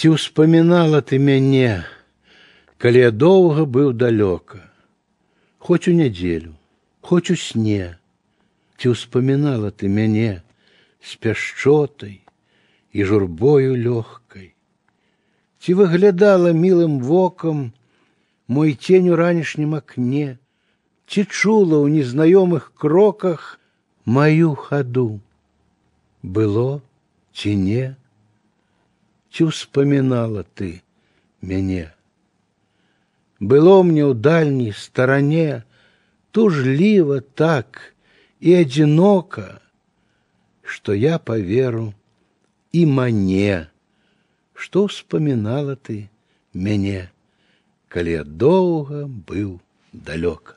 Ці ўспамінала ты мяне, калі я доўга быў далёка, хоць у нядзелю, хоць у сне, ці ўспамінала ты мяне з пяшчотай і журбою лёгкай, ці выглядала мілым вокам мой тень у ранішнім акне, ці чула ў незнаёмых кроках маю хаду. Было ці не, ці ўспамінала ты мяне. Было мне ў дальняй старане тужліва так и одиноко, что я поверу и мне, что вспоминала ты мяне, калі я доўга быў далёка.